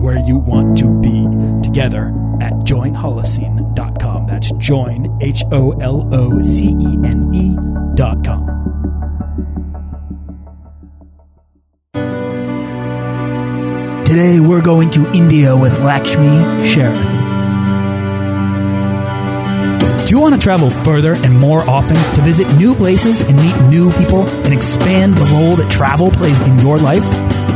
and where you want to be together at joinholocene.com. That's join, H O L O C E N E.com. Today we're going to India with Lakshmi Sharath. Do you want to travel further and more often to visit new places and meet new people and expand the role that travel plays in your life?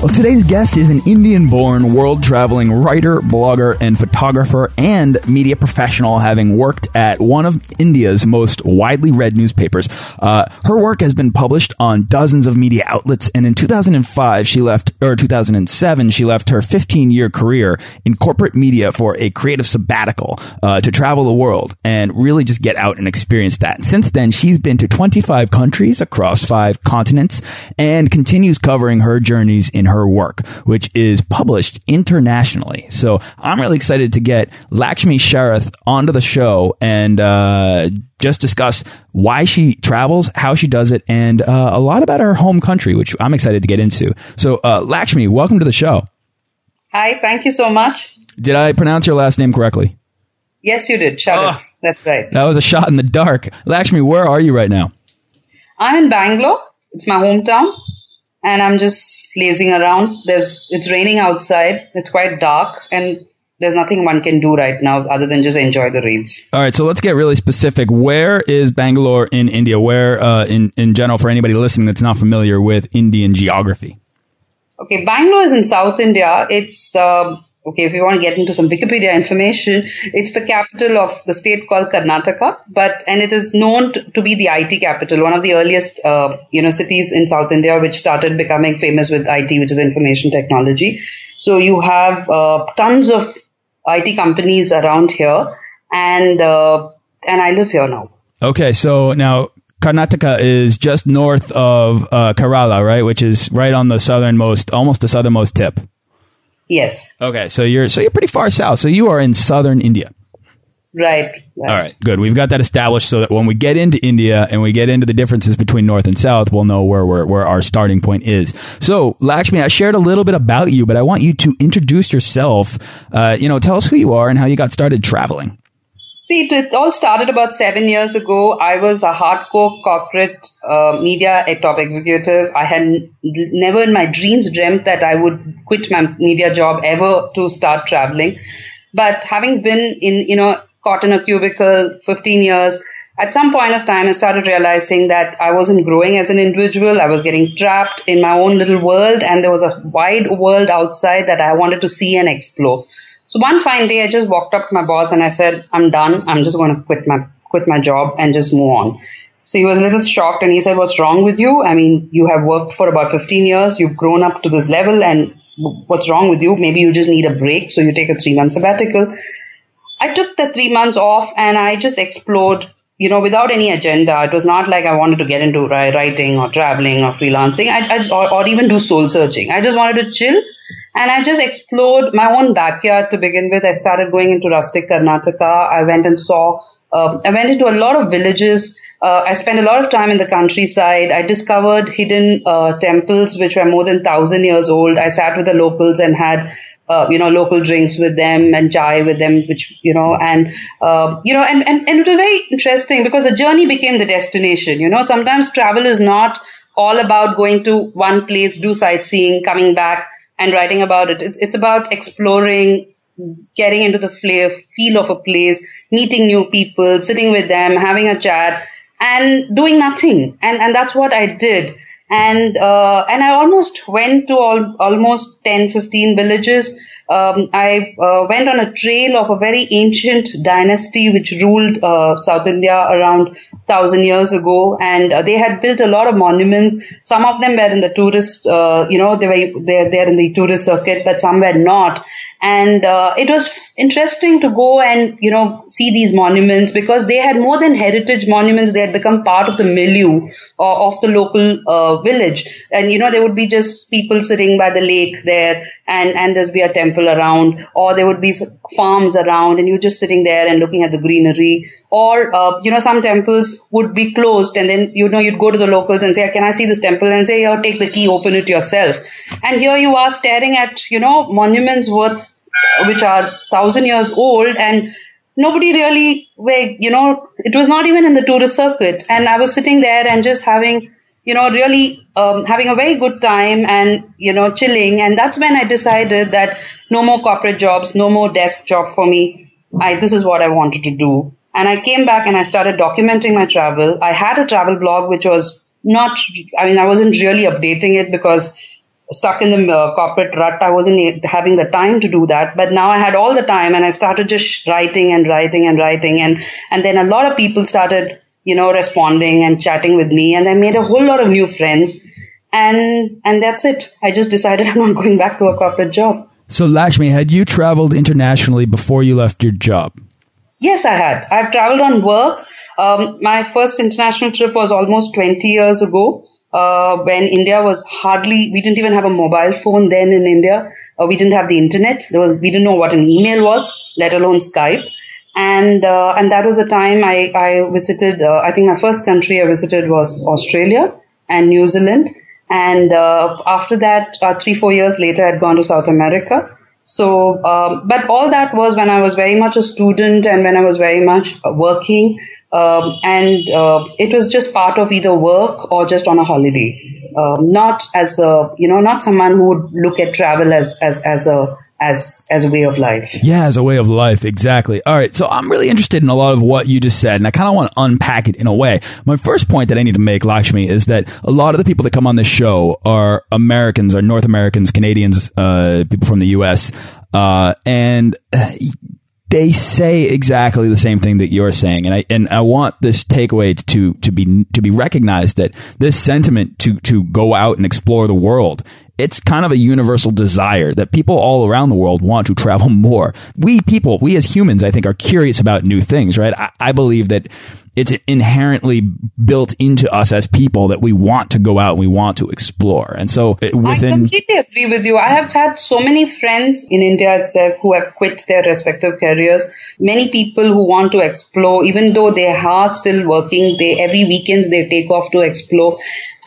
Well, today's guest is an Indian born, world traveling writer, blogger, and photographer and media professional, having worked at one of India's most widely read newspapers. Uh, her work has been published on dozens of media outlets, and in 2005, she left, or 2007, she left her 15 year career in corporate media for a creative sabbatical uh, to travel the world and really just get out and experience that. And since then, she's been to 25 countries across five continents and continues covering her journeys in her work, which is published internationally. So I'm really excited to get Lakshmi Sharath onto the show and uh, just discuss why she travels, how she does it, and uh, a lot about her home country, which I'm excited to get into. So, uh, Lakshmi, welcome to the show. Hi, thank you so much. Did I pronounce your last name correctly? Yes, you did. Sharath. Oh, That's right. That was a shot in the dark. Lakshmi, where are you right now? I'm in Bangalore. It's my hometown and I'm just lazing around. There's it's raining outside. It's quite dark and there's nothing one can do right now other than just enjoy the rains. All right, so let's get really specific. Where is Bangalore in India? Where uh, in in general for anybody listening that's not familiar with Indian geography? Okay, Bangalore is in South India. It's uh, Okay, if you want to get into some Wikipedia information, it's the capital of the state called Karnataka, but and it is known to, be the IT capital, one of the earliest uh, you know cities in South India, which started becoming famous with IT, which is information technology. So you have uh, tons of IT companies around here, and uh, and I live here now. Okay, so now Karnataka is just north of uh, Kerala, right? Which is right on the southernmost, almost the southernmost tip. Yes. Okay, so you're so you're pretty far south. So you are in southern India. Right. All right, good. We've got that established so that when we get into India and we get into the differences between north and south, we'll know where where, where our starting point is. So, Lakshmi, I shared a little bit about you, but I want you to introduce yourself. Uh, you know, tell us who you are and how you got started traveling. See, it, all started about seven years ago. I was a hardcore corporate uh, media top executive. I had n- never in my dreams dreamt that I would quit my media job ever to start traveling. But having been in, you know, caught in a cubicle 15 years, at some point of time, I started realizing that I wasn't growing as an individual. I was getting trapped in my own little world, and there was a wide world outside that I wanted to see and explore. So one fine day, I just walked up to my boss and I said, I'm done. I'm just going to quit my, quit my job and just move on. So he was a little shocked and he said, what's wrong with you? I mean, you have worked for about 15 years. You've grown up to this level and what's wrong with you? Maybe you just need a break. So you take a three month sabbatical. I took the three months off and I just explored, you know, without any agenda. It was not like I wanted to get into writing or traveling or freelancing I, I, or, or even do soul searching. I just wanted to chill and I just explored my own backyard to begin with. I started going into rustic Karnataka. I went and saw Uh, I went into a lot of villages. Uh, I spent a lot of time in the countryside. I discovered hidden uh, temples which were more than thousand years old. I sat with the locals and had uh, you know, local drinks with them and chai with them, which, you know, and, uh, you know, and, and, and it was very interesting because the journey became the destination. You know, sometimes travel is not all about going to one place, do sightseeing, coming back and writing about it. It's, it's about exploring, getting into the feel of a place, meeting new people, sitting with them, having a chat and doing nothing. And, and that's what I did and uh, and I almost went to all, almost 10, 15 villages. Um, I uh, went on a trail of a very ancient dynasty which ruled uh, South India around thousand years ago, and uh, they had built a lot of monuments. Some of them were in the tourist, uh, you know, they were they're in the tourist circuit, but some were not. And uh, it was interesting to go and you know see these monuments because they had more than heritage monuments; they had become part of the milieu uh, of the local uh, village. And you know there would be just people sitting by the lake there, and and there'd be a temple around, or there would be farms around, and you're just sitting there and looking at the greenery. Or uh, you know some temples would be closed and then you know you'd go to the locals and say can i see this temple? and say here take the key open it yourself. And here you are staring at you know monuments worth which are thousand years old and nobody really you know it was not even in the tourist circuit. And i was sitting there and just having you know really um, having a very good time and you know chilling. And that's when i decided that no more corporate jobs no more desk job for me. I this is what i wanted to do. And I came back and I started documenting my travel. I had a travel blog, which was not, I mean, I wasn't really updating it because stuck in the uh, corporate rut, I wasn't having the time to do that. But now I had all the time and I started just writing and writing and writing. And, and then a lot of people started, you know, responding and chatting with me. And I made a whole lot of new friends. And, and that's it. I just decided I'm not going back to a corporate job. So Lakshmi, had you traveled internationally before you left your job? Yes, I had. I've traveled on work. Um, my first international trip was almost 20 years ago. Uh, when India was hardly, we didn't even have a mobile phone then in India. Uh, we didn't have the internet. There was, we didn't know what an email was, let alone Skype. And, uh, and that was the time I, I visited, uh, I think my first country I visited was Australia and New Zealand. And, uh, after that, uh, three, four years later, I'd gone to South America. So, um, but all that was when I was very much a student and when I was very much working. Um, and uh, it was just part of either work or just on a holiday. Um, not as a, you know, not someone who would look at travel as, as, as a, as as a way of life. Yeah, as a way of life, exactly. All right, so I'm really interested in a lot of what you just said, and I kind of want to unpack it in a way. My first point that I need to make, Lakshmi, is that a lot of the people that come on this show are Americans, are North Americans, Canadians, uh, people from the U.S., uh, and they say exactly the same thing that you're saying, and I and I want this takeaway to to be to be recognized that this sentiment to to go out and explore the world it's kind of a universal desire that people all around the world want to travel more. We people, we as humans, I think, are curious about new things, right? I, I believe that it's inherently built into us as people that we want to go out and we want to explore. And so within. I completely agree with you. I have had so many friends in India itself who have quit their respective careers. Many people who want to explore, even though they are still working, they every weekends they take off to explore.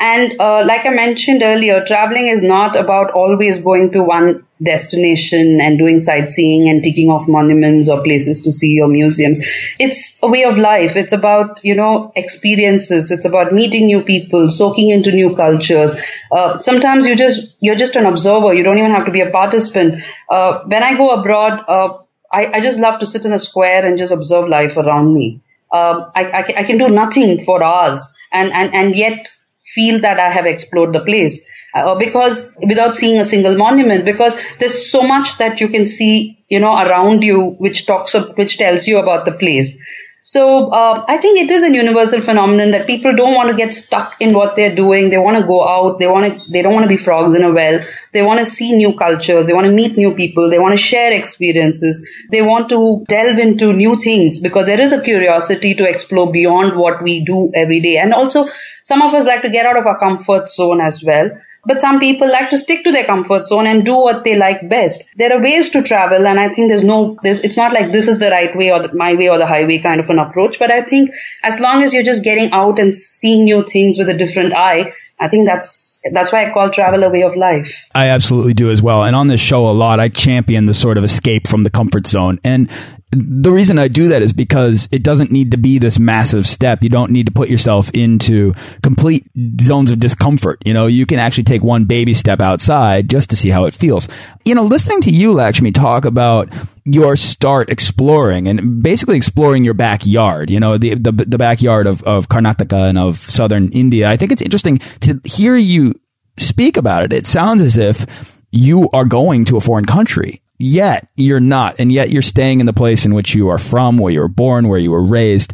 And uh, like I mentioned earlier, traveling is not about always going to one destination and doing sightseeing and ticking off monuments or places to see or museums. It's a way of life. It's about, you know, experiences. It's about meeting new people, soaking into new cultures. Uh, sometimes you just, you're just an observer. You don't even have to be a participant. Uh, when I go abroad, uh, I, I, just love to sit in a square and just observe life around me. Um, I, I, I can do nothing for hours and, and, and yet feel that I have explored the place. Uh, because without seeing a single monument, because there's so much that you can see, you know, around you, which talks of, which tells you about the place. So uh, I think it is a universal phenomenon that people don't want to get stuck in what they're doing. They want to go out. They want to. They don't want to be frogs in a well. They want to see new cultures. They want to meet new people. They want to share experiences. They want to delve into new things because there is a curiosity to explore beyond what we do every day. And also, some of us like to get out of our comfort zone as well. But some people like to stick to their comfort zone and do what they like best. There are ways to travel, and I think there's no, there's, it's not like this is the right way or the, my way or the highway kind of an approach. But I think as long as you're just getting out and seeing new things with a different eye, I think that's that's why I call travel a way of life. I absolutely do as well. And on this show a lot, I champion the sort of escape from the comfort zone. And the reason I do that is because it doesn't need to be this massive step. You don't need to put yourself into complete zones of discomfort. You know, you can actually take one baby step outside just to see how it feels. You know, listening to you, Lakshmi, talk about your start exploring and basically exploring your backyard, you know, the, the, the backyard of, of Karnataka and of southern India. I think it's interesting to hear you speak about it. It sounds as if you are going to a foreign country yet you're not. And yet you're staying in the place in which you are from, where you were born, where you were raised.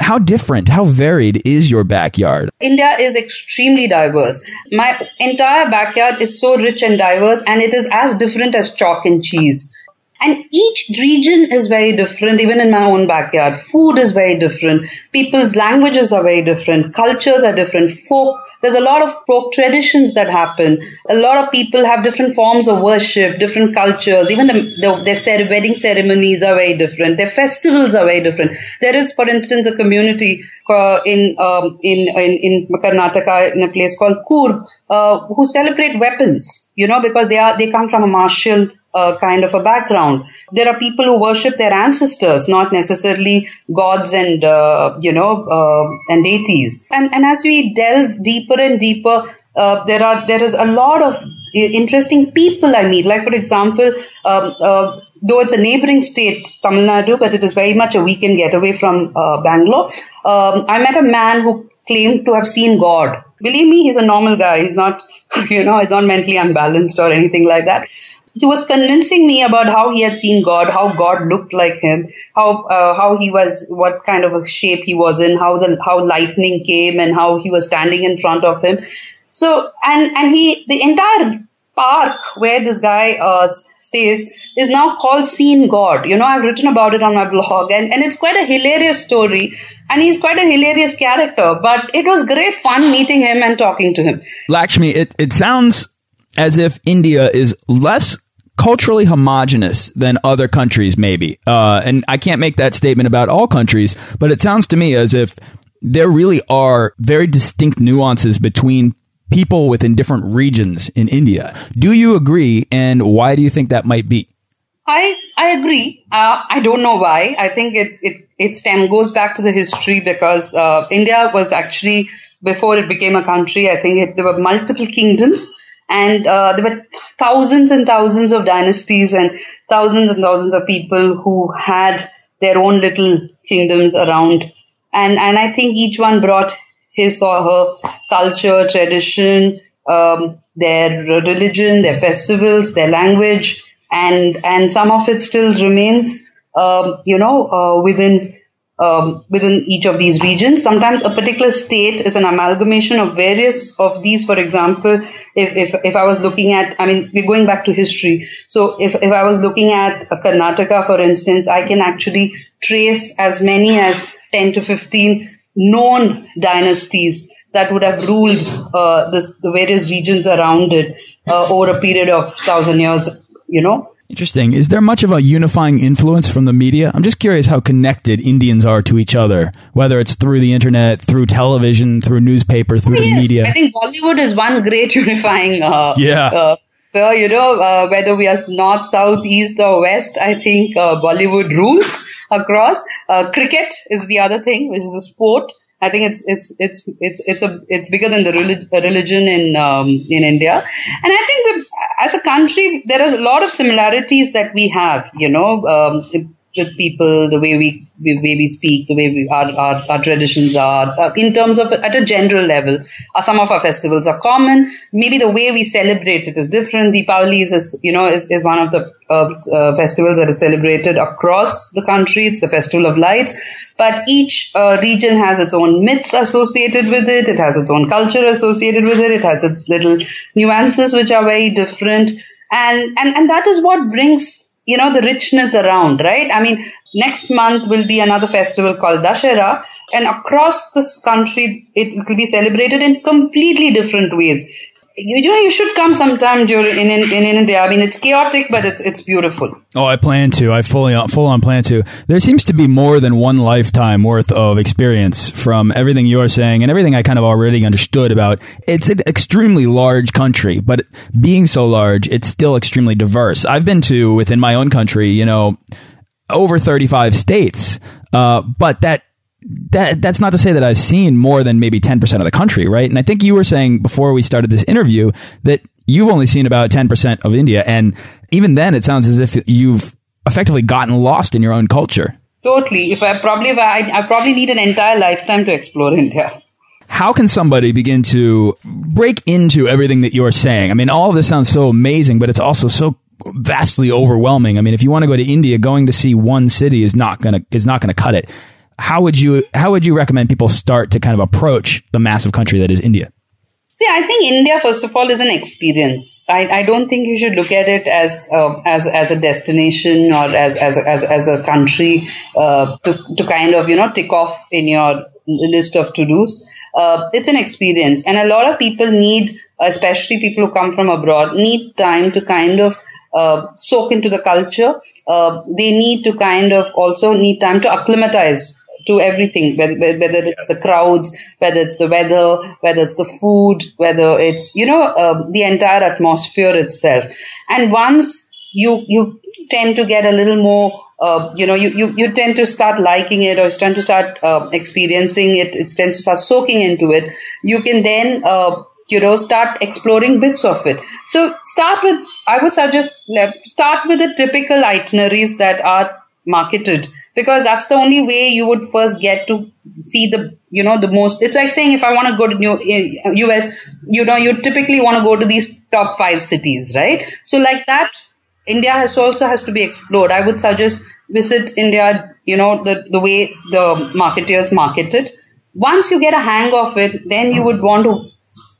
How different, how varied is your backyard? India is extremely diverse. My entire backyard is so rich and diverse, and it is as different as chalk and cheese. And each region is very different, even in my own backyard. Food is very different. People's languages are very different. Cultures are different. Folk there's a lot of folk traditions that happen. A lot of people have different forms of worship, different cultures. Even the, the, their wedding ceremonies are very different. Their festivals are very different. There is, for instance, a community uh, in, um, in, in in Karnataka in a place called Coorg uh, who celebrate weapons. You know, because they are they come from a martial uh, kind of a background. There are people who worship their ancestors, not necessarily gods and uh, you know uh, and deities. And and as we delve deeper and deeper, uh, there are there is a lot of interesting people I meet. Like for example, um, uh, though it's a neighboring state, Tamil Nadu, but it is very much a weekend getaway from uh, Bangalore. Um, I met a man who claimed to have seen God. Believe me, he's a normal guy. He's not, you know, he's not mentally unbalanced or anything like that he was convincing me about how he had seen God, how God looked like him, how uh, how he was, what kind of a shape he was in, how the how lightning came, and how he was standing in front of him. So and and he the entire park where this guy uh, stays is now called Seen God. You know, I've written about it on my blog, and and it's quite a hilarious story. And he's quite a hilarious character, but it was great fun meeting him and talking to him. Lakshmi, it, it sounds as if India is less culturally homogenous than other countries, maybe. Uh, and I can't make that statement about all countries, but it sounds to me as if there really are very distinct nuances between people within different regions in India. Do you agree, and why do you think that might be? I I agree. Uh, I don't know why. I think it it it stem goes back to the history because uh, India was actually before it became a country. I think it, there were multiple kingdoms and uh, there were thousands and thousands of dynasties and thousands and thousands of people who had their own little kingdoms around. And, and I think each one brought his or her culture, tradition, um, their religion, their festivals, their language, and, and some of it still remains, um, you know, uh, within um, within each of these regions. Sometimes a particular state is an amalgamation of various of these. For example, if, if, if I was looking at, I mean, we're going back to history. So if, if I was looking at Karnataka, for instance, I can actually trace as many as 10 to 15 known dynasties that would have ruled uh, this, the various regions around it uh, over a period of thousand years, you know. Interesting. Is there much of a unifying influence from the media? I'm just curious how connected Indians are to each other, whether it's through the internet, through television, through newspaper, through yes, the media. I think Bollywood is one great unifying. Uh, yeah. Uh, so you know, uh, whether we are north, south, east, or west, I think uh, Bollywood rules across. Uh, cricket is the other thing, which is a sport. I think it's it's it's it's it's a it's bigger than the relig- religion in um, in India, and I think as a country there are a lot of similarities that we have. You know, um, with people, the way we, the way we speak, the way we, our, our, our traditions are, uh, in terms of at a general level. Uh, some of our festivals are common. Maybe the way we celebrate it is different. Deepavali is you know, is, is one of the uh, uh, festivals that is celebrated across the country. It's the festival of lights. But each uh, region has its own myths associated with it. It has its own culture associated with it. It has its little nuances which are very different. And, and, and that is what brings you know, the richness around, right? I mean, next month will be another festival called Dussehra, and across this country, it will be celebrated in completely different ways. You, you know you should come sometime during in, in, in India. I mean, it's chaotic, but it's it's beautiful. Oh, I plan to. I fully full on plan to. There seems to be more than one lifetime worth of experience from everything you're saying and everything I kind of already understood about. It's an extremely large country, but being so large, it's still extremely diverse. I've been to within my own country, you know, over 35 states, uh, but that that that's not to say that I've seen more than maybe 10% of the country, right? And I think you were saying before we started this interview that you've only seen about 10% of India. And even then, it sounds as if you've effectively gotten lost in your own culture. Totally. If I probably, if I, I probably need an entire lifetime to explore India. How can somebody begin to break into everything that you're saying? I mean, all of this sounds so amazing, but it's also so vastly overwhelming. I mean, if you want to go to India, going to see one city is not going to is not going to cut it how would you how would you recommend people start to kind of approach the massive country that is India? See, I think India, first of all, is an experience. I, I don't think you should look at it as uh, as as a destination or as as as, as a country uh, to to kind of you know tick off in your list of to dos. Uh, it's an experience, and a lot of people need, especially people who come from abroad, need time to kind of uh, soak into the culture. Uh, they need to kind of also need time to acclimatize to everything, whether, whether it's the crowds, whether it's the weather, whether it's the food, whether it's, you know, uh, the entire atmosphere itself. And once you, you tend to get a little more, uh, you know, you, you, you tend to start liking it or you tend to start uh, experiencing it, it tends to start soaking into it, you can then, uh, you know, start exploring bits of it. So start with, I would suggest, start with the typical itineraries that are marketed. Because that's the only way you would first get to see the you know the most it's like saying if i want to go to new us you know you typically want to go to these top 5 cities right? So like that india has also has to be explored. I would suggest visit india you know the the way the marketeers marketed once you get a hang of it then you would want to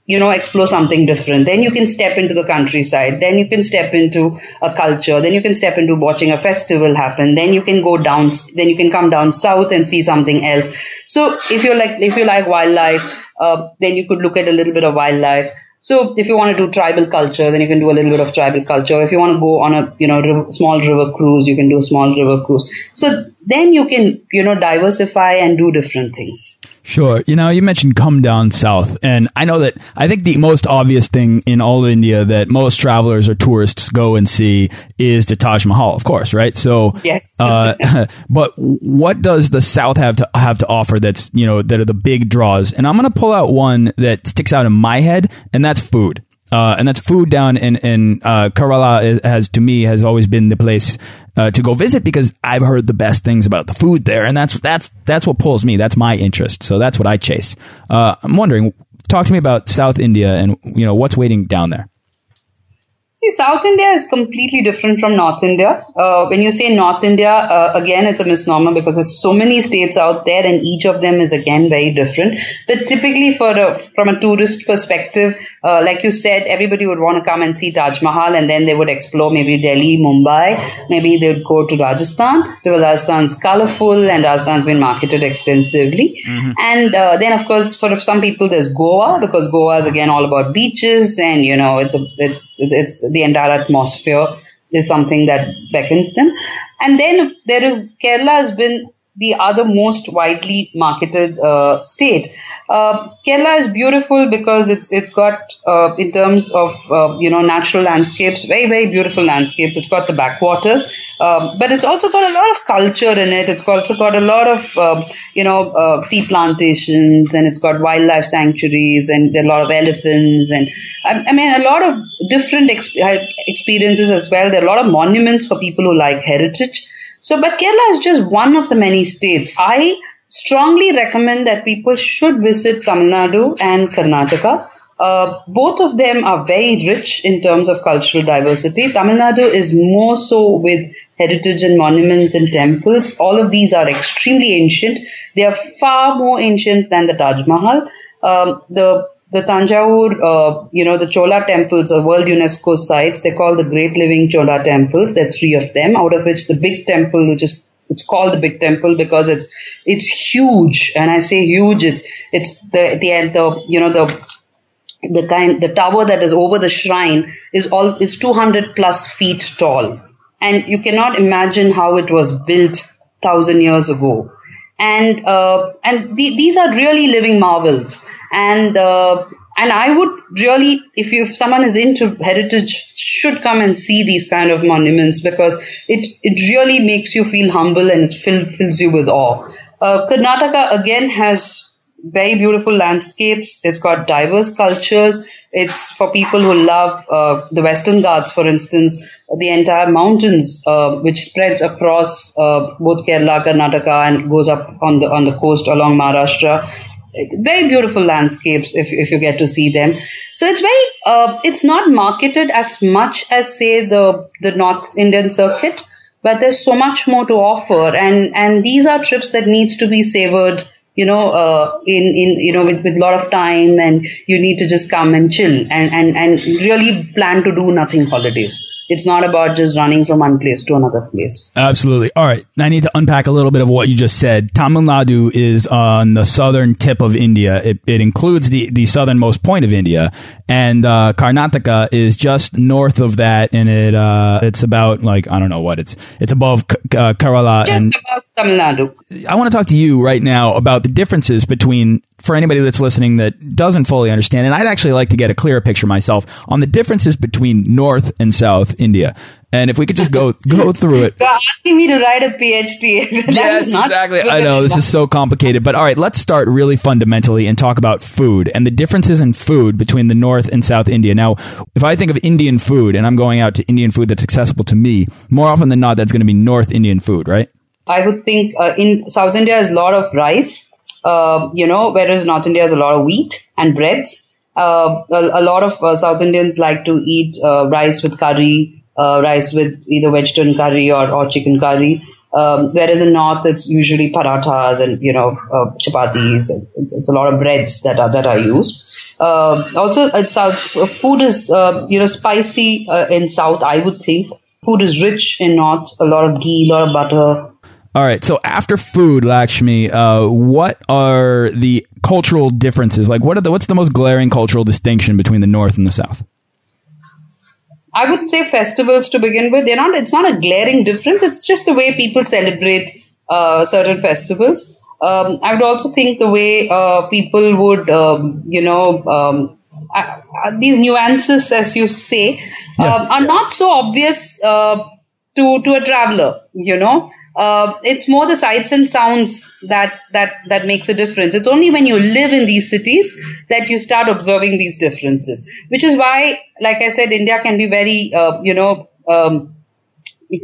you know, explore something different. Then you can step into the countryside. Then you can step into a culture. Then you can step into watching a festival happen. Then you can go down, then you can come down south and see something else. So if you're like, if you like wildlife, uh, then you could look at a little bit of wildlife. So if you want to do tribal culture, then you can do a little bit of tribal culture. If you want to go on a, you know, river, small river cruise, you can do a small river cruise. So then you can, you know, diversify and do different things. Sure. You know, you mentioned come down south, and I know that I think the most obvious thing in all of India that most travelers or tourists go and see is the Taj Mahal, of course, right? So, yes. uh, but what does the south have to have to offer that's you know that are the big draws? And I'm going to pull out one that sticks out in my head, and that's food. Uh, and that's food down in in uh, Kerala is, has to me has always been the place uh, to go visit because I've heard the best things about the food there, and that's that's that's what pulls me. That's my interest, so that's what I chase. Uh, I'm wondering, talk to me about South India and you know what's waiting down there. See, South India is completely different from North India. Uh, when you say North India, uh, again, it's a misnomer because there's so many states out there, and each of them is again very different. But typically, for a, from a tourist perspective, uh, like you said, everybody would want to come and see Taj Mahal, and then they would explore maybe Delhi, Mumbai, maybe they would go to Rajasthan because Rajasthan's colorful and Rajasthan's been marketed extensively. Mm-hmm. And uh, then, of course, for some people, there's Goa because Goa is again all about beaches, and you know, it's a it's it's the entire atmosphere is something that beckons them. And then there is Kerala has been the other most widely marketed uh, state. Uh, Kerala is beautiful because it's it's got uh, in terms of uh, you know natural landscapes, very very beautiful landscapes. It's got the backwaters, um, but it's also got a lot of culture in it. It's also got a lot of um, you know uh, tea plantations, and it's got wildlife sanctuaries, and a lot of elephants, and I, I mean a lot of different exp- experiences as well. There are a lot of monuments for people who like heritage. So, but Kerala is just one of the many states. I strongly recommend that people should visit Tamil Nadu and Karnataka. Uh, both of them are very rich in terms of cultural diversity. Tamil Nadu is more so with heritage and monuments and temples. All of these are extremely ancient. They are far more ancient than the Taj Mahal. Um, the the Tanjavur, uh, you know, the Chola temples are World UNESCO sites. They're called the Great Living Chola temples. There are three of them, out of which the big temple, which is it's called the big temple because it's it's huge, and I say huge. It's it's the the, the you know the the kind the tower that is over the shrine is all is 200 plus feet tall and you cannot imagine how it was built thousand years ago and uh, and the, these are really living marvels and uh, and I would really if you if someone is into heritage should come and see these kind of monuments because it it really makes you feel humble and fill, fills you with awe uh, Karnataka again has very beautiful landscapes. It's got diverse cultures. It's for people who love uh, the Western Ghats, for instance, the entire mountains, uh, which spreads across uh, both Kerala, Karnataka, and goes up on the on the coast along Maharashtra. Very beautiful landscapes if if you get to see them. So it's very uh, it's not marketed as much as say the the North Indian circuit, but there's so much more to offer, and and these are trips that needs to be savored you know, uh, in, in, you know, with, with a lot of time and you need to just come and chill and, and, and really plan to do nothing holidays. It's not about just running from one place to another place. Absolutely. All right. I need to unpack a little bit of what you just said. Tamil Nadu is on the southern tip of India. It, it includes the, the southernmost point of India. And uh, Karnataka is just north of that. And it uh, it's about, like, I don't know what, it's it's above uh, Kerala. Just and above Tamil Nadu. I want to talk to you right now about the differences between for anybody that's listening that doesn't fully understand, and I'd actually like to get a clearer picture myself on the differences between North and South India. And if we could just go go through it. You're asking me to write a PhD. yes, exactly. I know this is so complicated, but all right, let's start really fundamentally and talk about food and the differences in food between the North and South India. Now, if I think of Indian food and I'm going out to Indian food that's accessible to me, more often than not, that's going to be North Indian food, right? I would think uh, in South India is a lot of rice uh, you know, whereas North India has a lot of wheat and breads. Uh, a, a, lot of uh, South Indians like to eat uh, rice with curry, uh, rice with either vegetarian curry or, or chicken curry. Um, whereas in North, it's usually parathas and you know uh, chapatis. It's, it's, a lot of breads that are that are used. also, it's South food is you know spicy in South. I would think food is rich in North. A lot of ghee, a lot of butter. All right. So after food, Lakshmi, uh, what are the cultural differences? Like, what are the what's the most glaring cultural distinction between the North and the South? I would say festivals to begin with. They're not. It's not a glaring difference. It's just the way people celebrate uh, certain festivals. Um, I would also think the way uh, people would, um, you know, um, uh, uh these nuances, as you say, yeah. Um, are not so obvious uh, to to a traveler. You know, uh, it's more the sights and sounds that that that makes a difference. It's only when you live in these cities that you start observing these differences. Which is why, like I said, India can be very, uh, you know. Um,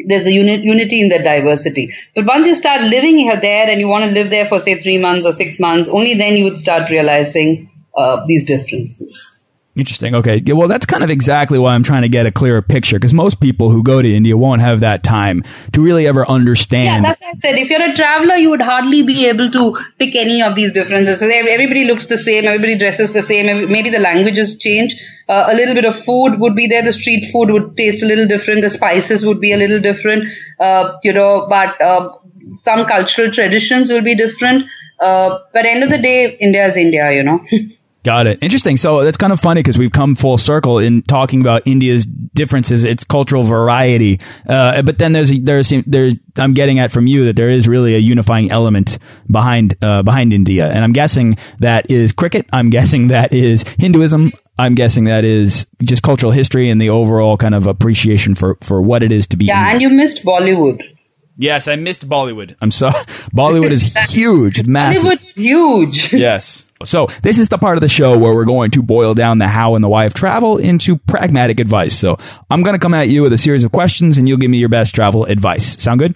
there's a uni- unity in the diversity. But once you start living here there and you want to live there for say three months or six months, only then you would start realizing uh, these differences. Interesting. Okay. Well, that's kind of exactly why I'm trying to get a clearer picture because most people who go to India won't have that time to really ever understand. Yeah, that's what I said. If you're a traveler, you would hardly be able to pick any of these differences. So everybody looks the same, everybody dresses the same, maybe the languages change. Uh, a little bit of food would be there. The street food would taste a little different. The spices would be a little different. Uh, you know, but uh, some cultural traditions will be different. Uh, but end of the day, India is India, you know. Got it. Interesting. So that's kind of funny because we've come full circle in talking about India's differences, its cultural variety. Uh, but then there's there's there I'm getting at from you that there is really a unifying element behind uh, behind India, and I'm guessing that is cricket. I'm guessing that is Hinduism. I'm guessing that is just cultural history and the overall kind of appreciation for for what it is to be. Yeah, Indian. and you missed Bollywood. Yes, I missed Bollywood. I'm sorry. Bollywood is huge, massive. Bollywood huge. yes. So this is the part of the show where we're going to boil down the how and the why of travel into pragmatic advice. So I'm going to come at you with a series of questions and you'll give me your best travel advice. Sound good?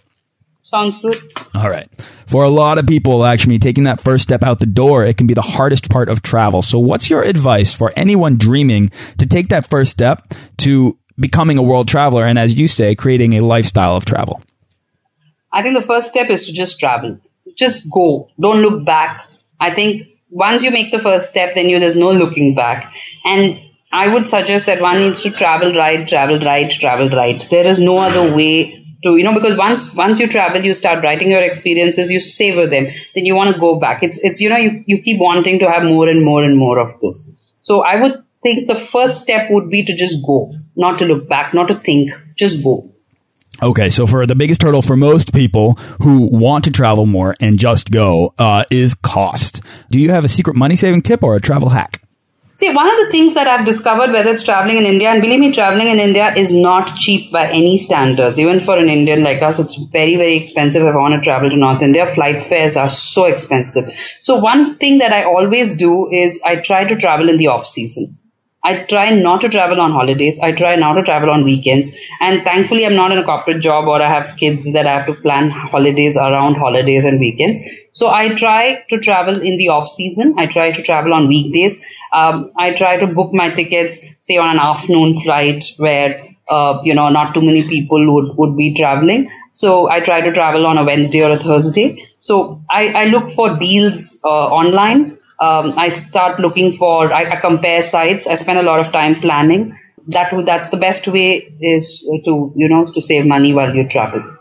Sounds good. All right. For a lot of people, actually, taking that first step out the door, it can be the hardest part of travel. So what's your advice for anyone dreaming to take that first step to becoming a world traveler and, as you say, creating a lifestyle of travel? I think the first step is to just travel. Just go. Don't look back. I think once you make the first step, then you there's no looking back. And I would suggest that one needs to travel right, travel right, travel right. There is no other way to you know because once once you travel, you start writing your experiences, you savor them, then you want to go back. It's it's you know you you keep wanting to have more and more and more of this. So I would think the first step would be to just go, not to look back, not to think, just go. Okay, so for the biggest hurdle for most people who want to travel more and just go uh, is cost. Do you have a secret money saving tip or a travel hack? See, one of the things that I've discovered, whether it's traveling in India, and believe me, traveling in India is not cheap by any standards. Even for an Indian like us, it's very, very expensive if I want to travel to North India. Flight fares are so expensive. So one thing that I always do is I try to travel in the off season. I try not to travel on holidays. I try not to travel on weekends. And thankfully, I'm not in a corporate job or I have kids that I have to plan holidays around holidays and weekends. So I try to travel in the off season. I try to travel on weekdays. Um, I try to book my tickets, say on an afternoon flight where, uh, you know, not too many people would, would be traveling. So I try to travel on a Wednesday or a Thursday. So I, I look for deals uh, online. Um, I start looking for, I, I, compare sites. I spend a lot of time planning. That that's the best way is to you know to save money while you travel.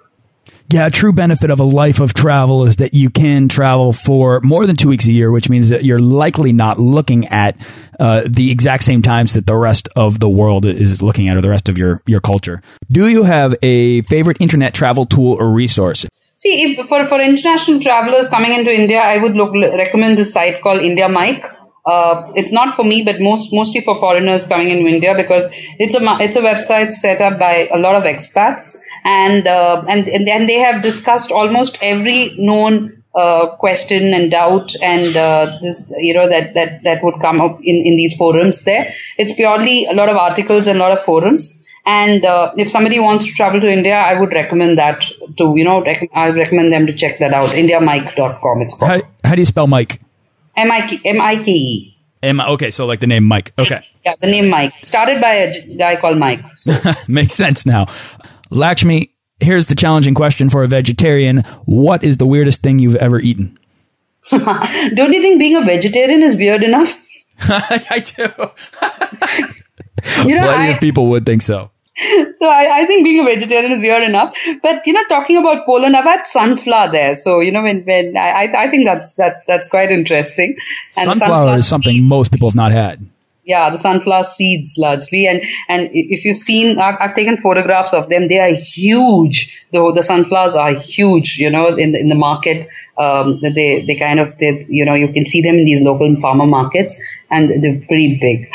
Yeah, a true benefit of a life of travel is that you can travel for more than two weeks a year, which means that you're likely not looking at uh, the exact same times that the rest of the world is looking at or the rest of your, your culture. Do you have a favorite internet travel tool or resource? See, if, for, for international travelers coming into India, I would look, recommend this site called Indiamike. Uh, it's not for me, but most mostly for foreigners coming in India because it's a it's a website set up by a lot of expats and uh, and and they have discussed almost every known uh, question and doubt and uh, this you know that that that would come up in in these forums there it's purely a lot of articles and a lot of forums and uh, if somebody wants to travel to India, I would recommend that to, you know, rec- I recommend them to check that out. IndiaMike.com, it's called. How, how do you spell Mike? M-I-K-E. M okay, so like the name Mike. Okay. Yeah, the name Mike. Started by a guy called Mike. So. Makes sense now. Lakshmi, here's the challenging question for a vegetarian. What is the weirdest thing you've ever eaten? Don't you think being a vegetarian is weird enough? I do. you know, Plenty I, of people would think so. So I, I, think being a vegetarian is weird enough. But you know, talking about Poland, I've had sunflower there. So you know, when when I I think that's that's that's quite interesting. And sunflower, sunflower is something most people have not had yeah, the sunflower seeds largely. And, and if you've seen, I've, I've, taken photographs of them. They are huge. The, the sunflowers are huge, you know, in the, in the market. Um, they, they kind of, they, you know, you can see them in these local farmer markets and they're pretty big.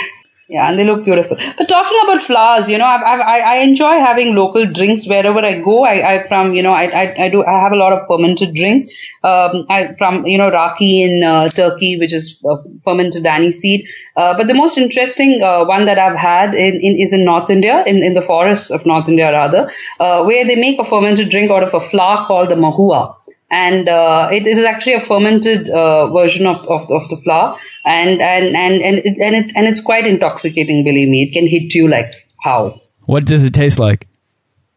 Yeah, and they look beautiful. But talking about flowers, you know, I've, I've, i enjoy having local drinks wherever I go. I, I from, you know, I, I, I, do, I have a lot of fermented drinks. Um, I, from, you know, raki in uh, Turkey, which is uh, fermented aniseed. Uh, but the most interesting uh, one that I've had in, in, is in North India, in, in the forests of North India rather, uh, where they make a fermented drink out of a flower called the mahua and uh, it is actually a fermented uh, version of, of, of the flour and and and and it, and it and it's quite intoxicating. Believe me, it can hit you like how. What does it taste like?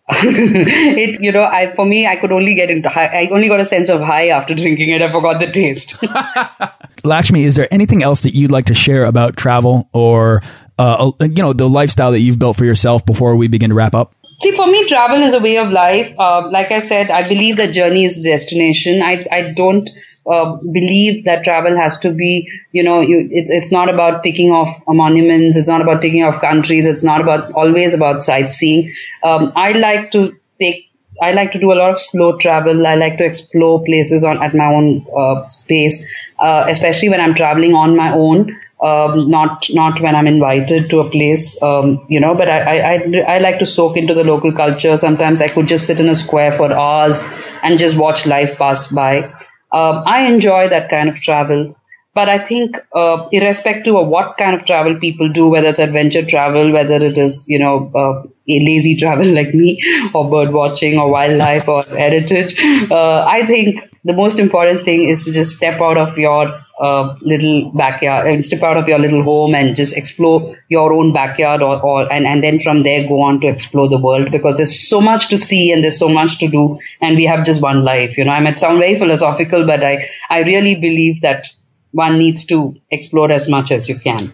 it you know I for me I could only get into high, I only got a sense of high after drinking it. I forgot the taste. Lakshmi, is there anything else that you'd like to share about travel or uh, you know the lifestyle that you've built for yourself before we begin to wrap up? See, for me, travel is a way of life. Uh, like I said, I believe that journey is the destination. I I don't uh, believe that travel has to be, you know, you, it's it's not about ticking off monuments. It's not about ticking off countries. It's not about always about sightseeing. Um, I like to take. I like to do a lot of slow travel. I like to explore places on at my own uh, space, uh, especially when I'm traveling on my own. Um, not not when I'm invited to a place, um, you know. But I, I, I I like to soak into the local culture. Sometimes I could just sit in a square for hours and just watch life pass by. Um, I enjoy that kind of travel. But I think, uh, irrespective of what kind of travel people do, whether it's adventure travel, whether it is, you know, uh, lazy travel like me, or bird watching, or wildlife, or heritage, uh, I think the most important thing is to just step out of your uh, little backyard and step out of your little home and just explore your own backyard or, or and, and then from there go on to explore the world because there's so much to see and there's so much to do and we have just one life you know. I might sound very philosophical but i i really believe that one needs to explore as much as you can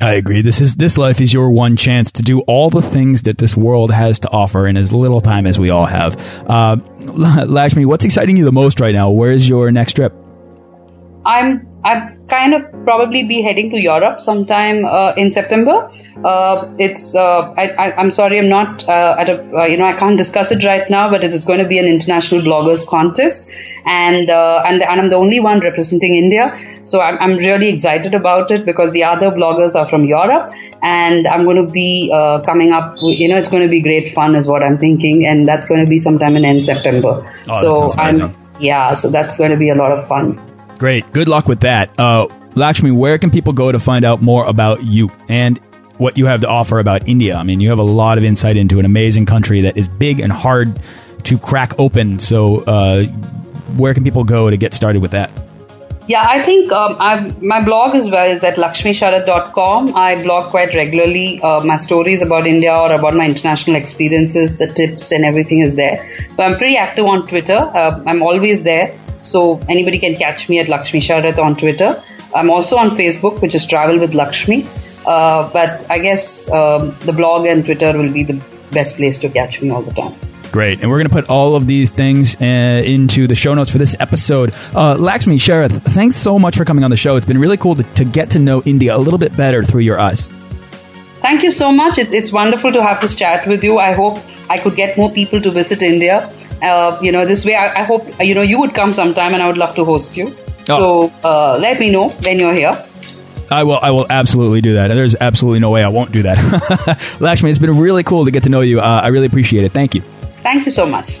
I agree. This is this life is your one chance to do all the things that this world has to offer in as little time as we all have. Uh, Lakshmi, what's exciting you the most right now? Where's your next trip? I'm I'm kind of probably be heading to Europe sometime uh, in September. Uh, it's uh, I, am sorry I'm not uh, at a uh, you know I can't discuss it right now, but it is going to be an international bloggers contest, and uh, and and I'm the only one representing India, so I'm, I'm really excited about it because the other bloggers are from Europe, and I'm going to be coming up. You know, it's going to be great fun, is what I'm thinking, and that's going to be sometime in end September. Oh, so I'm yeah, so that's going to be a lot of fun. Great. Good luck with that. Uh, Lakshmi, where can people go to find out more about you and what you have to offer about India? I mean, you have a lot of insight into an amazing country that is big and hard to crack open. So, uh, where can people go to get started with that? Yeah, I think um, my blog as well is at lakshmisharath.com. I blog quite regularly. Uh, my stories about India or about my international experiences, the tips and everything is there. But I'm pretty active on Twitter. Uh, I'm always there. So anybody can catch me at Lakshmi Sharath on Twitter. I'm also on Facebook, which is Travel with Lakshmi. Uh, but I guess um, the blog and Twitter will be the best place to catch me all the time. Great. And we're going to put all of these things uh, into the show notes for this episode. Uh, Lakshmi, Sharath, thanks so much for coming on the show. It's been really cool to, to, get to know India a little bit better through your eyes. Thank you so much. It's, it's wonderful to have this chat with you. I hope I could get more people to visit India. Uh, you know, this way, I, I, hope, you know, you would come sometime and I would love to host you. Oh. So uh, let me know when you're here. I will. I will absolutely do that. There's absolutely no way I won't do that. Lakshmi, it's been really cool to get to know you. Uh, I really appreciate it. Thank you. Thank you so much.